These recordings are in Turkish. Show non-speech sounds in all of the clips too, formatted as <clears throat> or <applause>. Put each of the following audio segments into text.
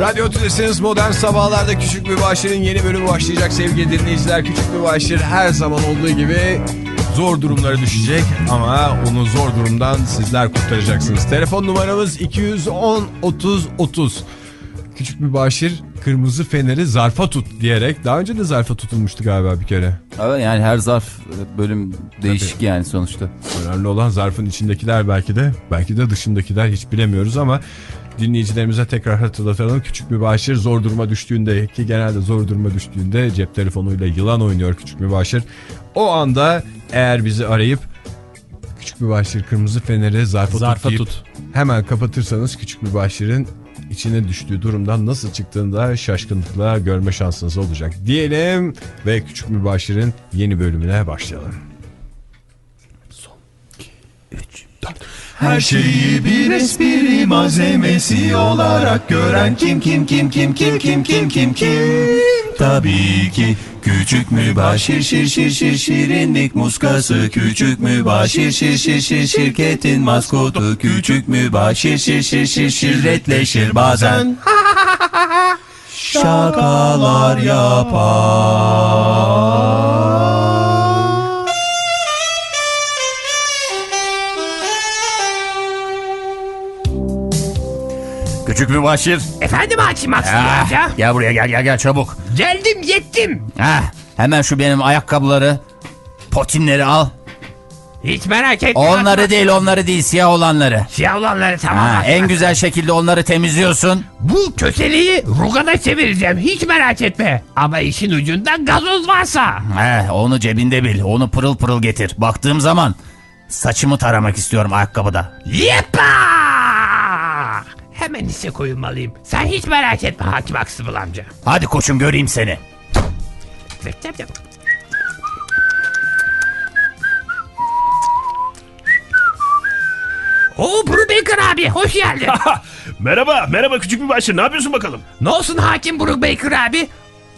Radyo Tülesi'niz Modern Sabahlar'da Küçük Mübaşir'in yeni bölümü başlayacak sevgili dinleyiciler. Küçük Mübaşir her zaman olduğu gibi zor durumlara düşecek ama onu zor durumdan sizler kurtaracaksınız. Telefon numaramız 210 30 30. Küçük Mübaşir kırmızı feneri zarfa tut diyerek daha önce de zarfa tutulmuştu galiba bir kere. Evet yani her zarf e, bölüm değişik yani sonuçta. Önemli olan zarfın içindekiler belki de belki de dışındakiler hiç bilemiyoruz ama dinleyicilerimize tekrar hatırlatalım. Küçük mübaşir zor duruma düştüğünde ki genelde zor duruma düştüğünde cep telefonuyla yılan oynuyor küçük mübaşir. O anda eğer bizi arayıp küçük mübaşir kırmızı feneri zarfa, Zarfa tut, hemen kapatırsanız küçük mübaşirin içine düştüğü durumdan nasıl çıktığını da şaşkınlıkla görme şansınız olacak diyelim ve küçük mübaşirin yeni bölümüne başlayalım. Her şeyi bir espri malzemesi olarak gören kim kim kim kim kim kim kim kim kim? Tabii ki küçük mübaşir şir şir şir şirinlik muskası. Küçük mübaşir şir şir şir şirketin maskotu. Küçük mübaşir şir şir şir şirretleşir bazen. <laughs> Şakalar yapar Küçük mübaşir. Efendim Hakim Aksın amca. Gel buraya gel gel gel çabuk. Geldim yettim. Heh, hemen şu benim ayakkabıları, potinleri al. Hiç merak etme. Onları değil onları değil siyah olanları. Siyah olanları tamam. Ha, Hakim en güzel şekilde onları temizliyorsun. Bu köseliği rugana çevireceğim. Hiç merak etme. Ama işin ucunda gazoz varsa. Heh, onu cebinde bil. Onu pırıl pırıl getir. Baktığım zaman saçımı taramak istiyorum ayakkabıda. Yepa! Hemen işe koyulmalıyım. Sen hiç merak etme Hakim Aksıbıl amca. Hadi koçum göreyim seni. Zıp zıp zıp. Oo Brubaker abi hoş geldin. <laughs> Merhaba, merhaba küçük bir başır. Ne yapıyorsun bakalım? ne olsun Hakim Brubaker abi?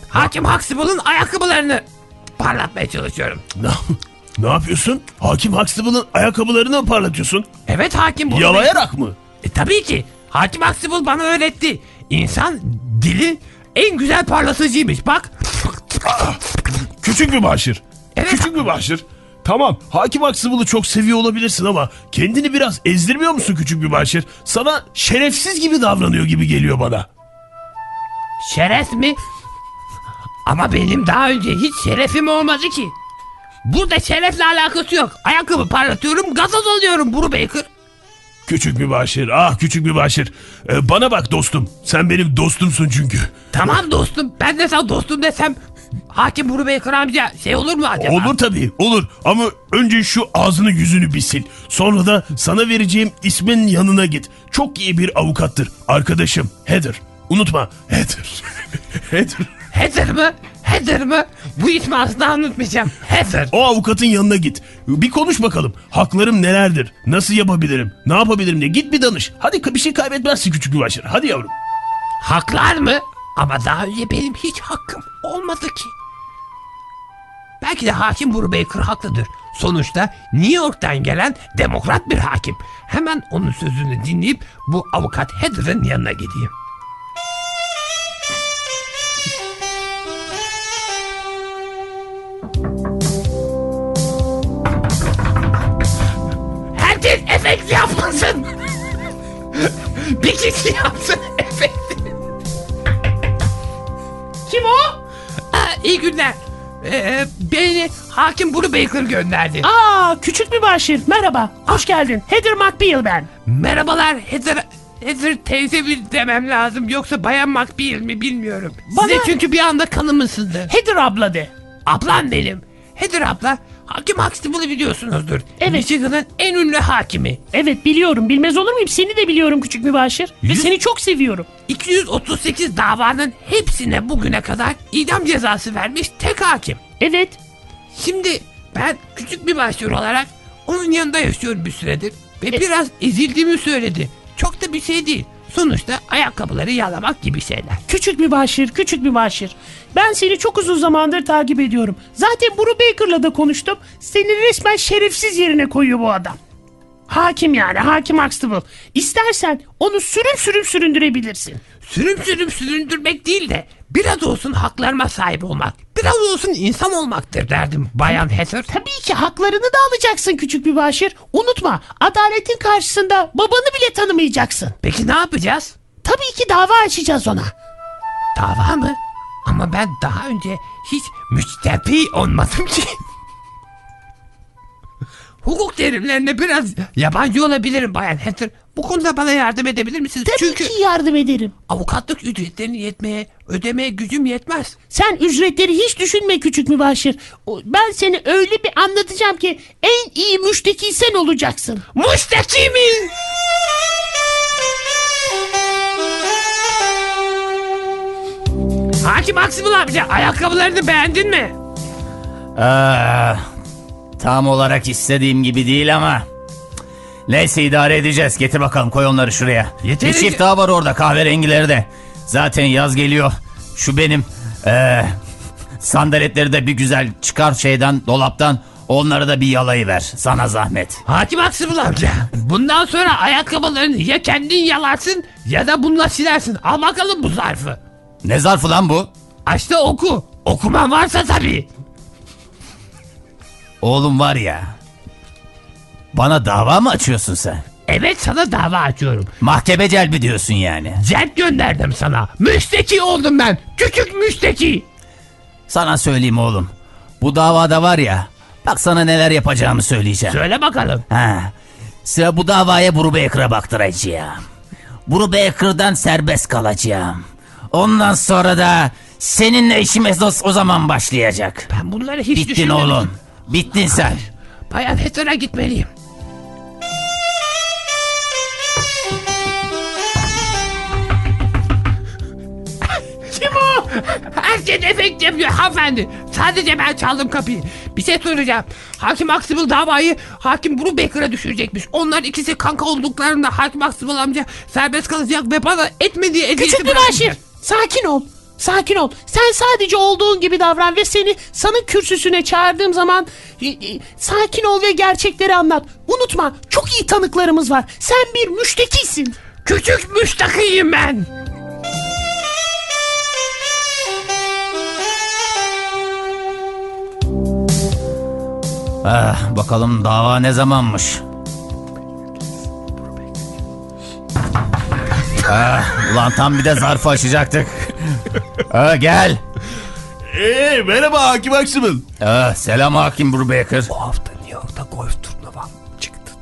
Hakim Huxtable'ın ayakkabılarını parlatmaya çalışıyorum. <laughs> Ne, ne yapıyorsun? Hakim Huxtable'ın ayakkabılarını mı parlatıyorsun? Evet Hakim Brubaker. Yalayarak mı? E, tabii ki. Hakim Huxtable bana öğretti. İnsan dili en güzel parlatıcıymış bak. Küçük bir başır. Evet. Küçük bir başır. Tamam, Hakim Huxtable'ı çok seviyor olabilirsin ama kendini biraz ezdirmiyor musun küçük bir başır? Sana şerefsiz gibi davranıyor gibi geliyor bana. Şeref mi? Ama benim daha önce hiç şerefim olmadı ki. Burada şerefle alakası yok. Ayakkabı parlatıyorum, gazoz alıyorum Brubaker. Küçük bir başır. Ah küçük bir başır. Ee, bana bak dostum. Sen benim dostumsun çünkü. Tamam dostum, ben de sana dostum desem Hakim Brubaker amca şey olur mu acaba? Olur tabii olur ama önce şu ağzını yüzünü bir sil. Sonra da sana vereceğim ismin yanına git. Çok iyi bir avukattır. Arkadaşım Heather. Unutma Heather. <laughs> Heather. Heather mı? Heather mı? Bu ismi asla unutmayacağım. Heather. O avukatın yanına git. Bir konuş bakalım. Haklarım nelerdir? Nasıl yapabilirim? Ne yapabilirim diye. Git bir danış. Hadi bir şey kaybetmezsin küçük başarı. Hadi yavrum. Haklar mı? Ama daha önce benim hiç hakkım olmadı ki. Belki de hakim Brubaker haklıdır. Sonuçta New York'tan gelen demokrat bir hakim. Hemen onun sözünü dinleyip bu avukat Heather'ın yanına gideyim. Efekt yapmasın. bir kişi yapsın efekti. Kim o? Aa, iyi günler. Ee, beni hakim Brubaker gönderdi. Aa küçük bir başır. Merhaba. Hoş geldin. Heather McBeal ben. Merhabalar Heather. Heather teyze bir demem lazım yoksa bayan McBeal mi bilmiyorum. Size Bana- çünkü bir anda kanım ısındı. Heather abla de. Ablam benim. Heather abla hakim Huxtable'ı biliyorsunuzdur. Evet. Michigan'ın en ünlü hakimi. Evet biliyorum. Bilmez olur muyum? Seni de biliyorum küçük mübaşir. Ve Yüz- seni çok seviyorum. 238 davanın hepsine bugüne kadar idam cezası vermiş tek hakim. Evet. Şimdi ben küçük bir başvuru olarak onun yanında yaşıyorum bir süredir. Ve biraz ezildiğimi söyledi. Çok da bir şey değil. Sonuçta ayakkabıları yalamak gibi şeyler. Küçük mübaşir, küçük mübaşir. Ben seni çok uzun zamandır takip ediyorum. Zaten Buru Baker'la da konuştum. Seni resmen şerefsiz yerine koyuyor bu adam. Hakim yani, hakim Huxtable. İstersen onu sürüm sürüm süründürebilirsin. sürüm sürüm süründürmek değil de biraz olsun haklarıma sahip olmak, biraz olsun insan olmaktır derdim Bayan Heather. Tabii ki haklarını da alacaksın küçük mübaşir. Unutma adaletin karşısında babanı bile tanımayacaksın. Peki ne yapacağız? Tabii ki dava açacağız ona. Dava mı? Ama ben daha önce hiç müstefi olmadım ki. Hukuk terimlerine biraz yabancı olabilirim Bayan Heather. Bu konuda bana yardım edebilir misiniz? Tabii Çünkü ki yardım ederim. avukatlık ücretlerini yetmeye, ödemeye gücüm yetmez. Sen ücretleri hiç düşünme küçük mübaşir. O- Ben seni öyle bir anlatacağım ki en iyi müşteki sen olacaksın. Müşteki Hakim Aksımıl amca ayakkabılarını beğendin mi? Aa, tam olarak istediğim gibi değil ama. Neyse idare edeceğiz. Getir bakalım koy onları şuraya. Yeterince- Bir çift daha var orada kahverengileri de. Zaten yaz geliyor. Şu benim ee, sandaletleri de bir güzel çıkar şeyden dolaptan. Onları da bir yalayı ver. Sana zahmet. Hakim Aksımıl amca bundan sonra ayakkabılarını ya kendin yalarsın ya da bununla silersin. Al bakalım bu zarfı. Ne zarfı lan bu? Aç da oku. Okuman varsa tabii. Oğlum var ya. Bana dava mı açıyorsun sen? Evet sana dava açıyorum. Mahkeme celbi diyorsun yani. Celp gönderdim sana. Müşteki oldum ben. Küçük müşteki. Sana söyleyeyim oğlum. Bu davada var ya. Bak sana neler yapacağımı söyleyeceğim. Söyle bakalım. Ha. Sıra bu davaya Buru Baker'a baktıracağım. Buru Baker'dan serbest kalacağım. Ondan sonra da seninle işimiz o, o zaman başlayacak. Ben bunları hiç Bittin düşünmedim. oğlum. Bittin sen. Bayan Heather'a gitmeliyim. Kim o? Herkes efekt yapıyor hanımefendi. Sadece ben çaldım kapıyı. Bir şey soracağım. Hakim Aksibıl davayı Hakim Brubaker'a düşürecekmiş. Onlar ikisi kanka olduklarında Hakim Aksibıl amca serbest kalacak ve bana etmediği eziyeti Küçük mübaşir sakin ol. Sakin ol. Sen sadece olduğun gibi davran ve seni sanık kürsüsüne çağırdığım zaman e, e, sakin ol ve gerçekleri anlat. Unutma çok iyi tanıklarımız var. Sen bir müştekisin. Küçük müştakiyim ben. Ah, bakalım dava ne zamanmış. Ah, ulan tam bir de zarfı açacaktık. Ah, gel. Eee merhaba Hakim Aksımıl. Ah, selam hakim Brubaker. Bu hafta New York'ta golf turnuva çıktı.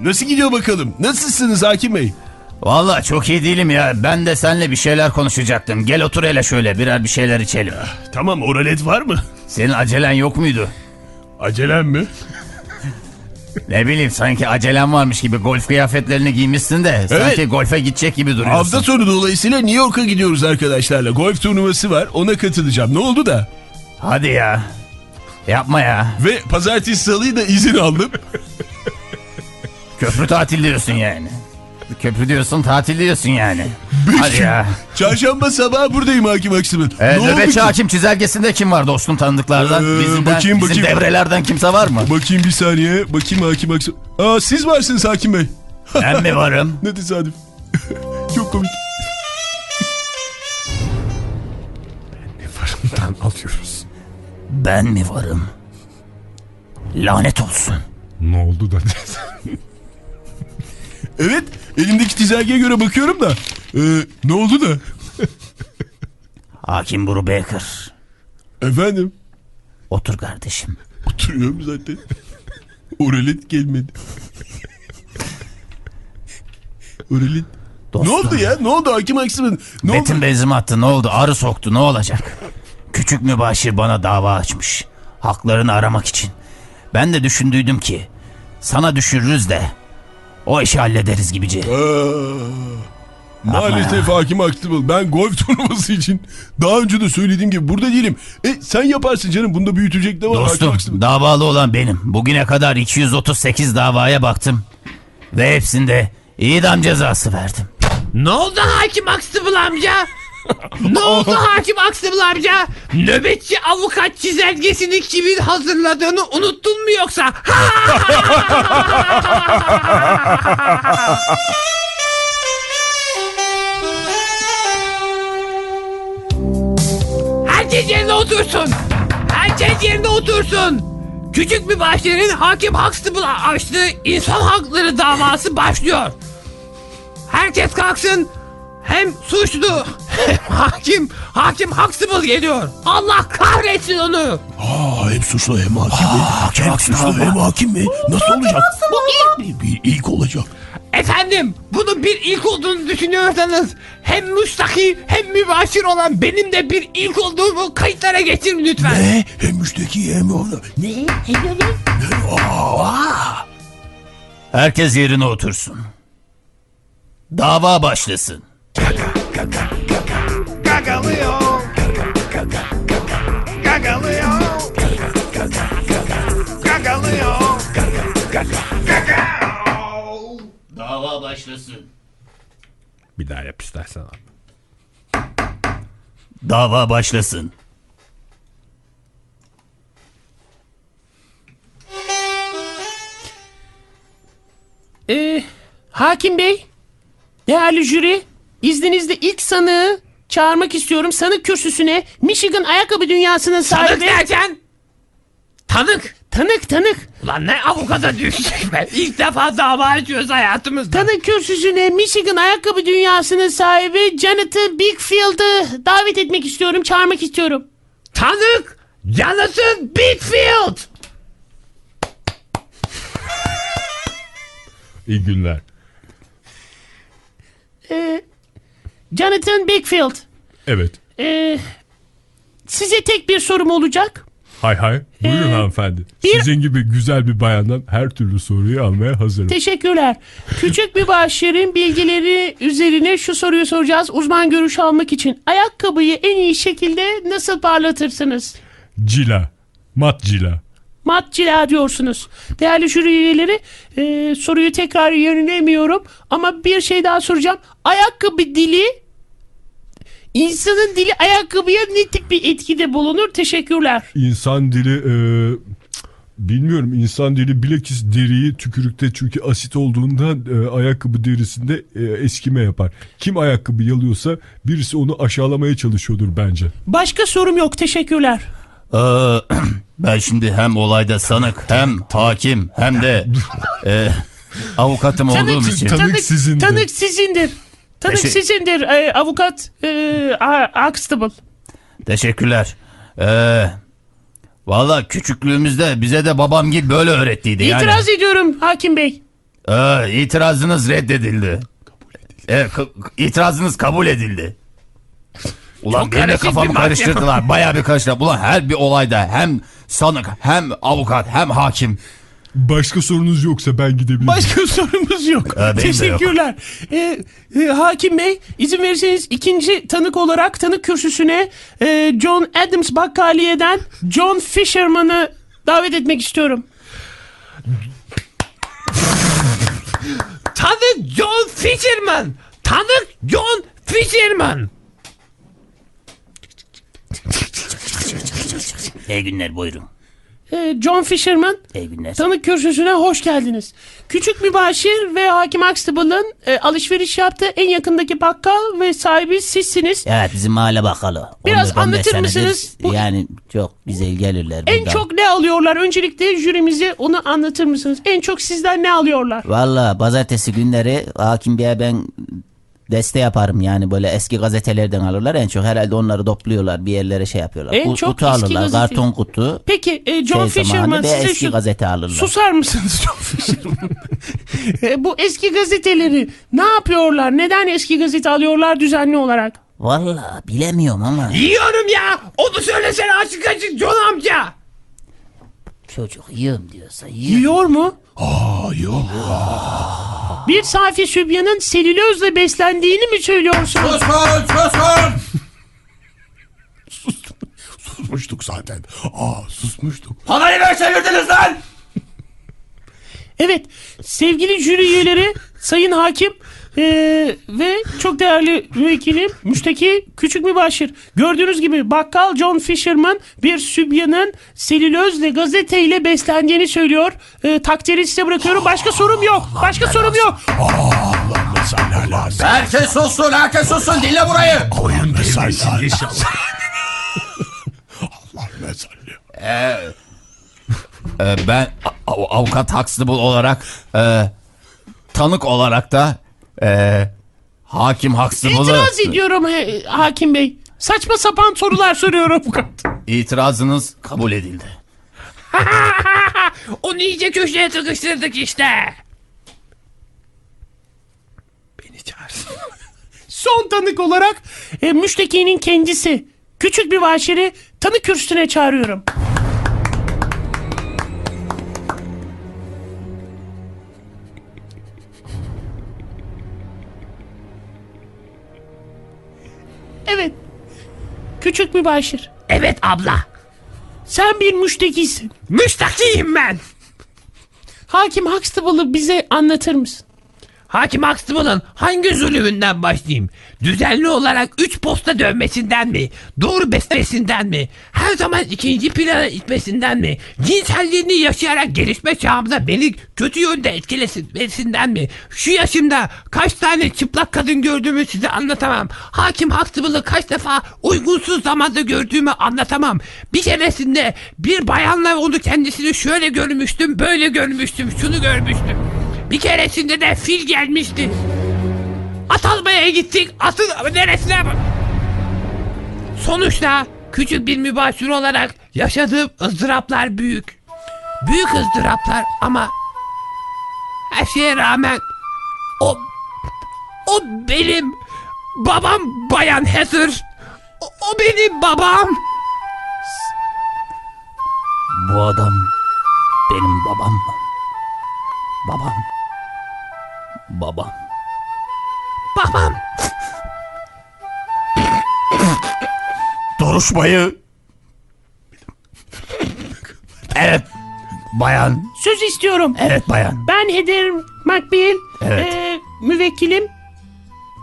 Nasıl gidiyor bakalım? Nasılsınız Hakim Bey? Vallahi çok iyi değilim ya. Ben de seninle bir şeyler konuşacaktım. Gel otur hele şöyle birer bir şeyler içelim. Tamam oralet var mı? Senin acelen yok muydu? Acelem mi? Ne bileyim sanki acelen varmış gibi golf kıyafetlerini giymişsin de sanki golfe gidecek gibi duruyorsun. Hafta sonu dolayısıyla New York'a gidiyoruz arkadaşlarla. Golf turnuvası var ona katılacağım. Ne oldu da? Hadi ya. Yapma ya. Ve pazartesi salıyı da izin aldım. Köprü tatil diyorsun yani. Köprü diyorsun tatil diyorsun yani. Hadi ya. Çarşamba sabahı buradayım Hakim Aksımıl. Ee, ne oldu nöbetçi ki? hakim çizelgesinde kim var dostum tanıdıklardan? Ee, Bizimden, bakayım, bizim bakayım. devrelerden kimse var mı? Bakayım bir saniye. Bakayım Hakim Aksımıl. Aa siz varsınız Hakim Bey. ben mi <laughs> varım? Ne tesadüf. <laughs> Çok komik. alıyoruz. Ben mi varım? Lanet olsun. Ne oldu da? <laughs> Evet elimdeki çizelgeye göre bakıyorum da. Ee, ne oldu da? Hakim Buru Baker. Efendim Otur kardeşim. oturuyorum zaten. Oralet gelmedi. Oralet. Dostum. Ne oldu ya? Ne oldu Hakim Aksım'ın? Ne Betin oldu? benzin attı ne oldu? Arı soktu ne olacak? Küçük mübaşir bana dava açmış. Haklarını aramak için. Ben de düşündüydüm ki sana düşürürüz de o işi hallederiz gibice. Aa, maalesef Hakim Aksım'ın. Ben golf <laughs> turnuvası için daha önce de söylediğim gibi burada değilim. E sen yaparsın canım. Bunda büyütecek ne var Hakim Dostum davalı olan benim. Bugüne kadar 238 davaya baktım. Ve hepsinde idam cezası verdim. Ne oldu hakim Aksıbıl amca? <laughs> ne oldu hakim Aksımlı amca? Nöbetçi avukat çizelgesini kimin hazırladığını unuttun mu yoksa? <laughs> Herkes yerine otursun. Herkes yerine otursun. Küçük bir bahçenin hakim Huxtable'a açtığı insan hakları davası başlıyor. Herkes kalksın. Hem suçlu <laughs> hakim. Hakim Huxtable geliyor. Allah kahretsin onu. Aa, hem suçlu hem hakim mi? hem suçlu hem hakim mi? Nasıl olacak? Bu ilk. Bir ilk olacak. Efendim bunun bir ilk olduğunu düşünüyorsanız hem müstakil hem mübaşir olan benim de bir ilk olduğumu kayıtlara geçirin lütfen. Ne? Hem müşteki hem onu. Ne? Herkes yerine otursun. Dava başlasın. Dava başlasın. Bir daha yap istersen abi. Dava başlasın. Ee, hakim bey, değerli jüri, izninizle ilk sanığı çağırmak istiyorum. Sanık kürsüsüne Michigan ayakkabı dünyasının Tanık sahibi... derken? Tanık. Tanık tanık. Ulan ne avukata düşecek be. İlk defa dava açıyoruz hayatımızda. Tanık kürsüsüne Michigan ayakkabı dünyasının sahibi Jonathan Bigfield'ı davet etmek istiyorum, çağırmak istiyorum. Tanık Jonathan Bigfield. İyi günler. Ee, Jonathan Bigfield, Evet. ee, size tek bir sorum olacak. Hay hay. Buyurun Ee, hanımefendi. bir- Sizin gibi güzel bir bayandan her türlü soruyu almaya hazırım. Teşekkürler. Küçük bir başarın bilgileri üzerine şu soruyu soracağız uzman görüş almak için. Ayakkabıyı en iyi şekilde nasıl parlatırsınız? Cila. Mat cila. Mat cila diyorsunuz. Değerli jüri üyeleri e, soruyu tekrar yönelemiyorum ama bir şey daha soracağım. Ayakkabı dili insanın dili ayakkabıya ne tip bir etkide bulunur? Teşekkürler. İnsan dili e, bilmiyorum insan dili bilakis deriyi tükürükte çünkü asit olduğundan e, ayakkabı derisinde e, eskime yapar. Kim ayakkabı yalıyorsa birisi onu aşağılamaya çalışıyordur bence. Başka sorum yok. Teşekkürler. Ee, <clears throat> ben şimdi hem olayda sanık hem hakim hem de e, avukatım olduğum için. Tanık sizindir. Tanık sizindir. Tanık Teşe- sizindir. e, avukat e, A- Huxtable. Teşekkürler. Ee, Valla küçüklüğümüzde bize de babamgil böyle öğrettiydi yani. İtiraz ediyorum hakim bey. Ee, itirazınız reddedildi. Evet, ka- itirazınız kabul edildi. Ulan Çok benim de karışık bir kafamı mahkeme. karıştırdılar. Bayağı bir karıştırdılar. Ulan her bir olayda hem sanık hem avukat hem hakim. Başka sorunuz yoksa ben gidebilirim. Başka <laughs> sorumuz yok. Ee, benim de Teşekkürler. E, e, hakim bey izin verirseniz ikinci tanık olarak tanık kürsüsüne e, John Adams Bakkaliye'den John Fisherman'ı davet etmek istiyorum. Tanık John Fisherman. Tanık John Fisherman. İyi günler buyurun. E, John Fisherman İyi günler. Tanık kürsüsüne hoş geldiniz. Küçük mübaşir ve Hakim Huxtable'ın e, alışveriş yaptığı en yakındaki bakkal ve sahibi sizsiniz. Evet bizim mahalle bakkalı. Biraz 14-15 anlatır senedir mısınız? Bu- Yani çok güzel gelirler En çok ne alıyorlar? Öncelikle jürimize onu anlatır mısınız? En çok sizden ne alıyorlar? Valla pazartesi günleri hakim beye ben deste yaparım yani böyle eski gazetelerden alırlar en çok herhalde onları topluyorlar bir yerlere şey yapıyorlar. En Ku- çok kutu eski alırlar gazete- karton kutu Peki e, John şey Fisherman zamanı ve size eski şu... gazete alırlar. Susar mısınız <laughs> John Fisherman? E, Bu eski gazeteleri ne yapıyorlar? Neden eski gazete alıyorlar düzenli olarak? Valla bilemiyorum ama Yiyorum ya. Onu söylesene açık açık John amca. Çocuk yiyorum diyorsa yiyor. Yiyor mu? Aa yok. Bir safi sübyanın selülozla beslendiğini mi söylüyorsunuz? Susmuştuk zaten. Aa susmuştuk. Parayı ver çevirdiniz lan! Evet sevgili jüri üyeleri sayın hakim eee, ve çok değerli müvekkilim müşteki küçük mübaşir. Gördüğünüz gibi bakkal John Fisherman bir sübyanın selülozle gazeteyle beslendiğini söylüyor. Eee, takdiri size bırakıyorum. Başka sorum yok. Başka sorum yok. Allah mesela lazım. Herkes sussun herkes sussun dinle burayı. Koyun mesela lazım. <laughs> Ee, ben a- a- avukat Huxtable olarak e, tanık olarak da e, hakim Huxtable'ı İtiraz ediyorum he- hakim bey. Saçma sapan sorular <laughs> soruyor avukat. itirazınız kabul edildi. <laughs> Onu iyice köşeye sıkıştırdık işte. Beni çağırsın. <laughs> Son tanık olarak e, müştekinin kendisi. Küçük bir başiri tanık kürsüsüne çağırıyorum. Evet. Küçük mübaşir. Evet abla. Sen bir müştekisin. Müstakiyim ben. Hakim Huxtable'ı bize anlatır mısın? Hakim Huxtable'ın hangi zulümünden başlayayım? Düzenli olarak 3 posta dövmesinden mi? Doğru besmesinden mi? Her zaman ikinci plana itmesinden mi? Cinselliğini yaşayarak gelişme çağımda beni kötü yönde etkilesin mi? Şu yaşımda kaç tane çıplak kadın gördüğümü size anlatamam. Hakim Huxtable'ı kaç defa uygunsuz zamanda gördüğümü anlatamam. Bir keresinde bir bayanla onu kendisini şöyle görmüştüm, böyle görmüştüm, şunu görmüştüm. Bir keresinde de fil gelmişti. At almaya gittik. Atın neresine. Sonuçta küçük bir mübaşir olarak yaşadığım ızdıraplar büyük. Büyük ızdıraplar ama her şeye rağmen o o benim babam Bayan Heather. O, o benim babam. Bu adam benim babam mı? Babam. Babam. Babam. Duruşmayı. Evet. Bayan. Söz istiyorum. Evet bayan. Ben Heather McBeal. Evet. Ee, müvekkilim.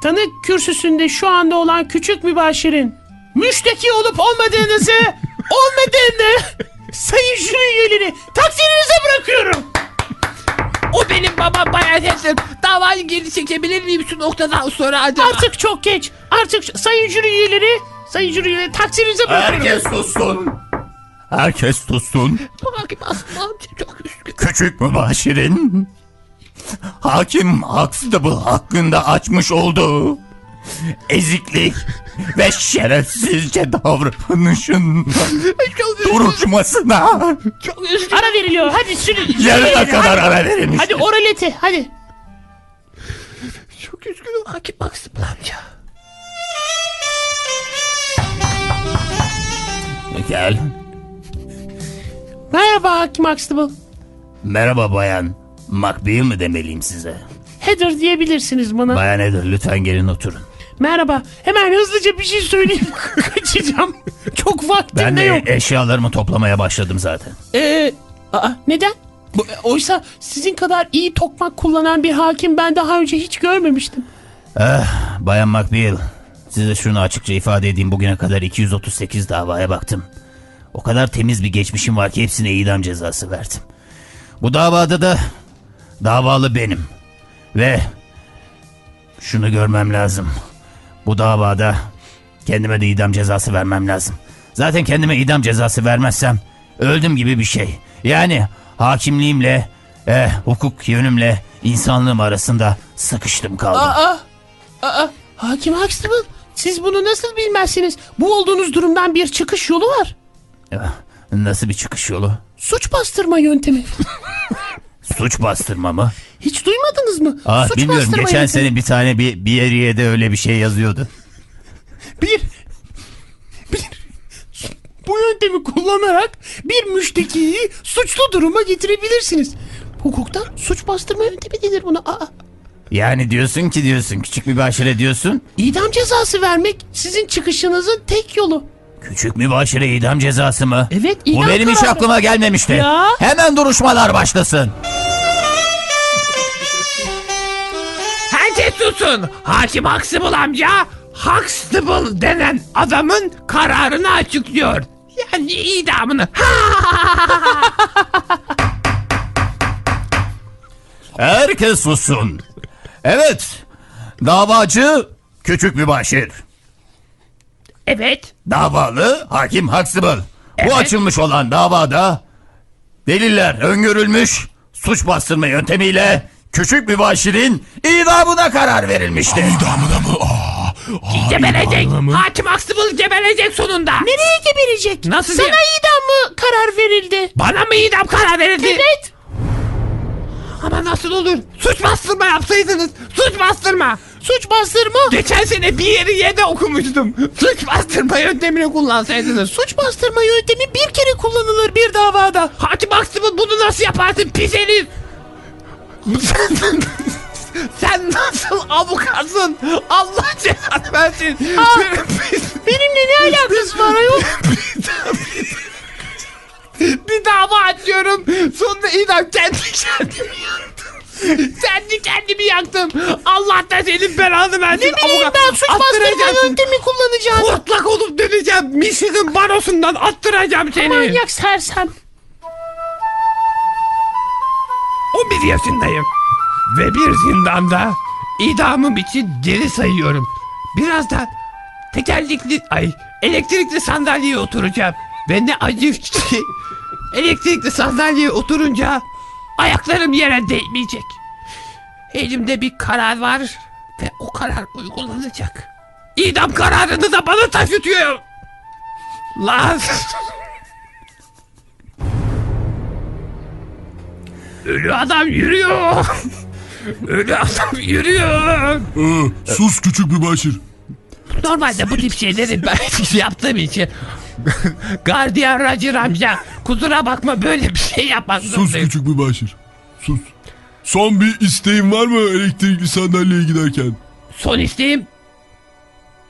Tanık kürsüsünde şu anda olan küçük mübaşirin müşteki olup olmadığınızı <laughs> olmadığını sayın jüri üyeleri takdirinize bırakıyorum. O benim babam Bayan Heather. Davayı geri çekebilir miyim şu noktadan sonra acaba? Artık çok geç. Artık sayın jüri üyeleri sayın jüri üyeleri takdirinize bırakıyorum. Herkes sussun. Herkes sussun. Hakim Aslan çok üzgün. Küçük mübaşirin hakim Huxtable hakkında açmış olduğu eziklik ve şerefsizce davranışın Çok üzgün. duruşmasına Çok üzgün. Ara veriliyor. Hadi sürü. jüri yarına kadar hadi. ara verilmiş. Hadi oraleti hadi. Çok üzgünüm Hakim Aslan amca. Gel. Merhaba Hakim Huxtable. Merhaba bayan. Makbil mi demeliyim size? Heather diyebilirsiniz bana. Bayan Eder lütfen gelin oturun. Merhaba. Hemen hızlıca bir şey söyleyeyim. <laughs> Kaçacağım. Çok vaktim Ben de de yok. eşyalarımı toplamaya başladım zaten. Ee, aa, neden? Bu- Oysa sizin kadar iyi tokmak kullanan bir hakim ben daha önce hiç görmemiştim. Bayan Makbil, size şunu açıkça ifade edeyim. Bugüne kadar 238 davaya baktım. O kadar temiz bir geçmişim var ki hepsine idam cezası verdim. Bu davada da davalı benim. Ve şunu görmem lazım. Bu davada kendime de idam cezası vermem lazım. Zaten kendime idam cezası vermezsem öldüm gibi bir şey. Yani hakimliğimle, eh, hukuk yönümle insanlığım arasında sıkıştım kaldım. Aa, aa, hakim Huxtable siz bunu nasıl bilmezsiniz? Bu olduğunuz durumdan bir çıkış yolu var. Ya, Nasıl bir çıkış yolu? Suç bastırma yöntemi. <laughs> Suç bastırma mı? Hiç duymadınız mı? Aa, Suç bilmiyorum. bastırma Geçen yöntemi. sene bir tane bir, bir yere de öyle bir şey yazıyordu. Bir, bu yöntemi kullanarak bir müştekiyi suçlu duruma getirebilirsiniz. Hukukta suç bastırma yöntemi denir buna. Aa, Yani diyorsun ki diyorsun küçük bir başire diyorsun. idam cezası vermek sizin çıkışınızın tek yolu. Küçük mübaşire idam cezası mı? Evet, Bu idam benim hiç kararı. aklıma gelmemişti. Ya. Hemen duruşmalar başlasın. Herkes susun. Hakim Huxtable amca Huxtable denen adamın kararını açıklıyor. Yani idamını. <laughs> Herkes sussun. Evet. Davacı küçük mübaşir. evet. Davalı hakim Huxtable. Bu açılmış olan davada deliller öngörülmüş, suç bastırma yöntemiyle küçük mübaşirin idamına karar verilmiştir. İdamına mı? Aa, idamına mı? Hakim Huxtable geberecek sonunda. Nereye geberecek? Nasıl Sana ge- idam mı karar verildi? Bana mı idam karar verildi? Evet. Ama nasıl olur? Suç bastırma yapsaydınız. Suç bastırma. Suç bastırma. Geçen sene bir yeri yerde okumuştum. Suç bastırma yöntemini kullansaydınız. Suç bastırma yöntemi bir kere kullanılır bir davada. Hakim Huxtable bunu nasıl yaparsın pis herif? <laughs> Sen, nasıl avukatsın? Allah cezanı versin. Pis- Benimle ne alakası var ayol? bir dava açıyorum. Sonunda idam kendi kendimi yaktım. kendi kendimi yaktım. Allah da senin belanı versin. Ne bileyim Avukat- ben suç bastırma yöntemi kullanacağım. Hortlak olup döneceğim. Michigan barosundan attıracağım seni. Manyak sersem. 11 yaşındayım. Ve bir zindanda idamım için geri sayıyorum. Birazdan tekerlekli, ay elektrikli sandalyeye oturacağım. Ve ne acı ki <laughs> elektrikli sandalyeye oturunca ayaklarım yere değmeyecek. Elimde bir karar var ve o karar uygulanacak. İdam kararını da bana taşıtıyor. Lan. <laughs> Ölü adam yürüyor. <laughs> Ölü adam yürüyor. Aa, sus küçük mübaşir. Normalde bu tip şeyleri ben <laughs> yaptığım için Gardiyan Roger amca kusura bakma böyle bir şey yapmak Sus küçük mübaşir. Sus. Son bir isteğin var mı elektrikli sandalyeye giderken? Son isteğim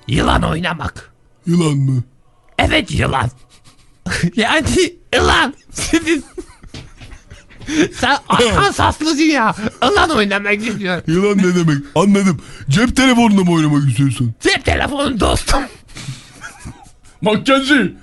yılan oynamak. Yılan mı? Evet yılan. <laughs> yani yılan. Senin sen Arkansaslısın ya. Yılan oynamak istiyorum. Yılan ne demek? Anladım. Cep telefonunda mı oynamak istiyorsun? Cep telefonu dostum. Mackenzie!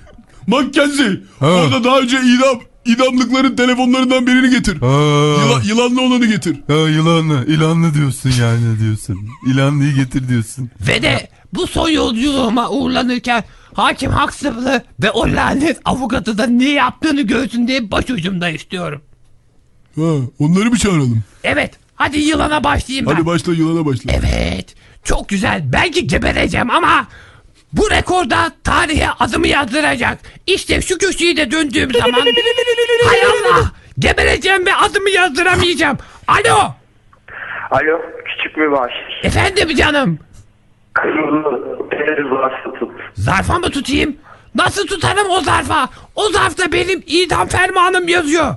Mackenzie! Orada daha önce idam, idamlıkların telefonlarından birini getir. Yıla, yılanlı olanı getir. Ha yılanlı, ilanlı diyorsun yani diyorsun. İlanlıyı getir diyorsun. Ve de bu son yolculuğuma uğurlanırken hakim Huxtable'ı ve o lanet avukatı da ne yaptığını görsün diye başucumda istiyorum. Ha, onları bir çağıralım. Evet hadi yılana başlayayım ben. Hadi başla yılana başla. Evet çok güzel belki gebereceğim ama bu rekorda tarihe adımı yazdıracak. İşte şu köşeyi de döndüğüm zaman hay Allah gebereceğim ve adımı yazdıramayacağım. Alo Alo, küçük mübaşir. efendim canım Kırmızı beyaz var satılır. zarfa mı tutayım? Nasıl tutarım o zarfa? O zarfta benim idam fermanım yazıyor.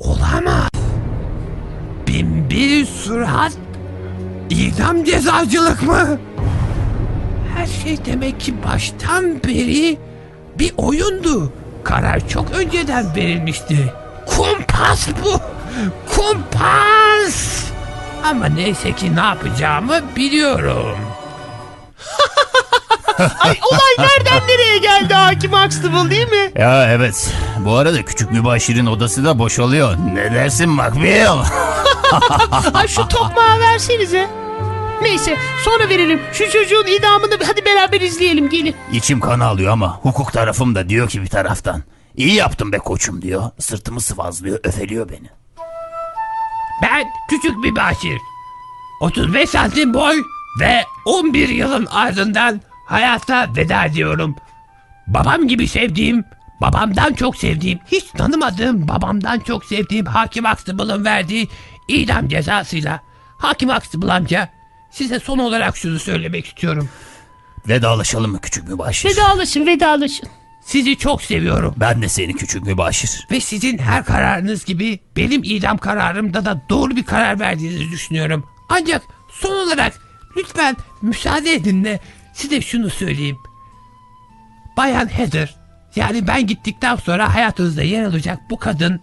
Olamaz. Bin bir sürat idam cezacılık mı? Her şey demek ki baştan beri bir oyundu. Karar çok önceden verilmişti. Kumpas bu. Kumpas. Ama neyse ki ne yapacağımı biliyorum. <laughs> <laughs> Ay olay nereden nereye geldi hakim Huxtable değil mi? Ya evet. Bu arada küçük mübaşirin odası da boşalıyor. Ne dersin Makbil? <laughs> Ay şu tokmağı versenize. Neyse sonra verelim. Şu çocuğun idamını hadi beraber izleyelim gelin. İçim kan alıyor ama hukuk tarafım da diyor ki bir taraftan. İyi yaptın be koçum diyor. Sırtımı sıvazlıyor, öfeliyor beni. Ben küçük bir başir. 35 santim boy ve 11 yılın ardından hayata veda ediyorum. Babam gibi sevdiğim, babamdan çok sevdiğim, hiç tanımadığım babamdan çok sevdiğim Hakim Aksıbıl'ın verdiği idam cezasıyla. Hakim Aksıbıl amca size son olarak şunu söylemek istiyorum. Vedalaşalım mı küçük mübaşir? Vedalaşın vedalaşın. Sizi çok seviyorum. Ben de seni küçük mübaşir. Ve sizin her kararınız gibi benim idam kararımda da doğru bir karar verdiğinizi düşünüyorum. Ancak son olarak lütfen müsaade edin de size şunu söyleyeyim. Bayan Heather yani ben gittikten sonra hayatınızda yer alacak bu kadın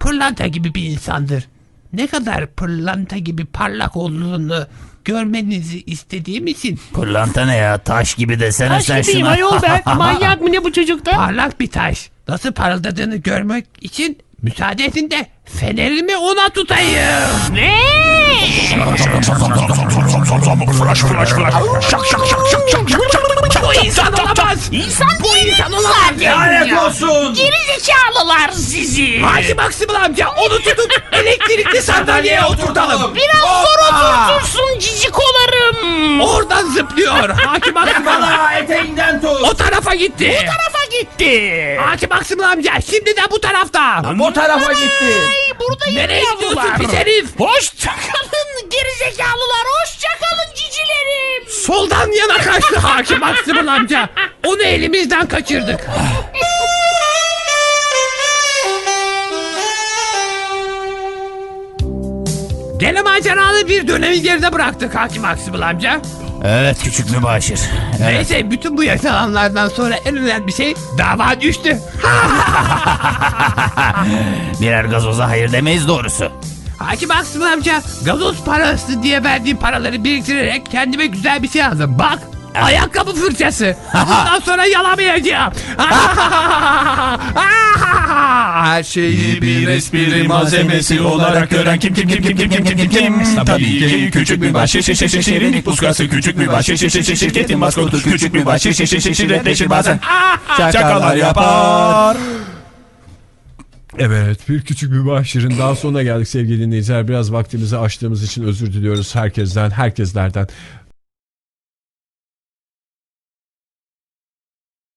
pırlanta gibi bir insandır. Ne kadar pırlanta gibi parlak olduğunu görmenizi istediğim için Pırlanta ne ya? Taş gibi desene Taş sen gibiyim şuna. ayol ben. <laughs> Manyak mı ne bu çocukta? parlak bir taş nasıl parıldadığını görmek için müsaade edin de fenerimi ona tutayım. Ne? Flash flash flash. Şak şak şak şak şak şak şak şak. insan olamaz. İnsan Bu insan olamaz. Lanet olsun. Geri zekalılar sizi. Hakim Aksımıl amca onu tutup elektrikli sandalyeye oturtalım. Biraz zor oturtursun cicikolarım. Oradan zıplıyor. Hakim Aksımıl. eteğinden tut. O tarafa gitti. Bu tarafa gitti. Hakim Aksımıl amca şimdi de bu tarafta. Bu tarafa gitti. Ay buradayım Nereye gidiyorsun yavrular. pis herif? Hoşçakalın gerizekalılar. Hoşçakalın cicilerim. Soldan yana kaçtı Hakim Aksımıl amca. Onu elimizden kaçırdık. Gene maceralı bir dönemi geride bıraktık Hakim Aksımıl amca. Evet küçük mübaşir. Evet. Neyse bütün bu yaşananlardan sonra en önemli şey dava düştü. <laughs> Birer gazoza hayır demeyiz doğrusu. Hakim Aksımıl amca gazoz parası diye verdiğim paraları biriktirerek kendime güzel bir şey aldım. Bak ayakkabı fırçası. Bundan sonra yalamayacağım. Her şeyi Bir espri malzemesi olarak gören kim kim kim kim kim kim kim kim kim Tabii ki küçük bir baş şir şir şir şir şirinlik puskası küçük bir baş şir şir şir şir şirketin maskotu küçük bir baş şir şir şir şir şirretleşir bazen şakalar yapar. Evet bir küçük bir başarın daha sonuna geldik sevgili dinleyiciler. Biraz vaktimizi aştığımız için özür diliyoruz herkesten, herkeslerden.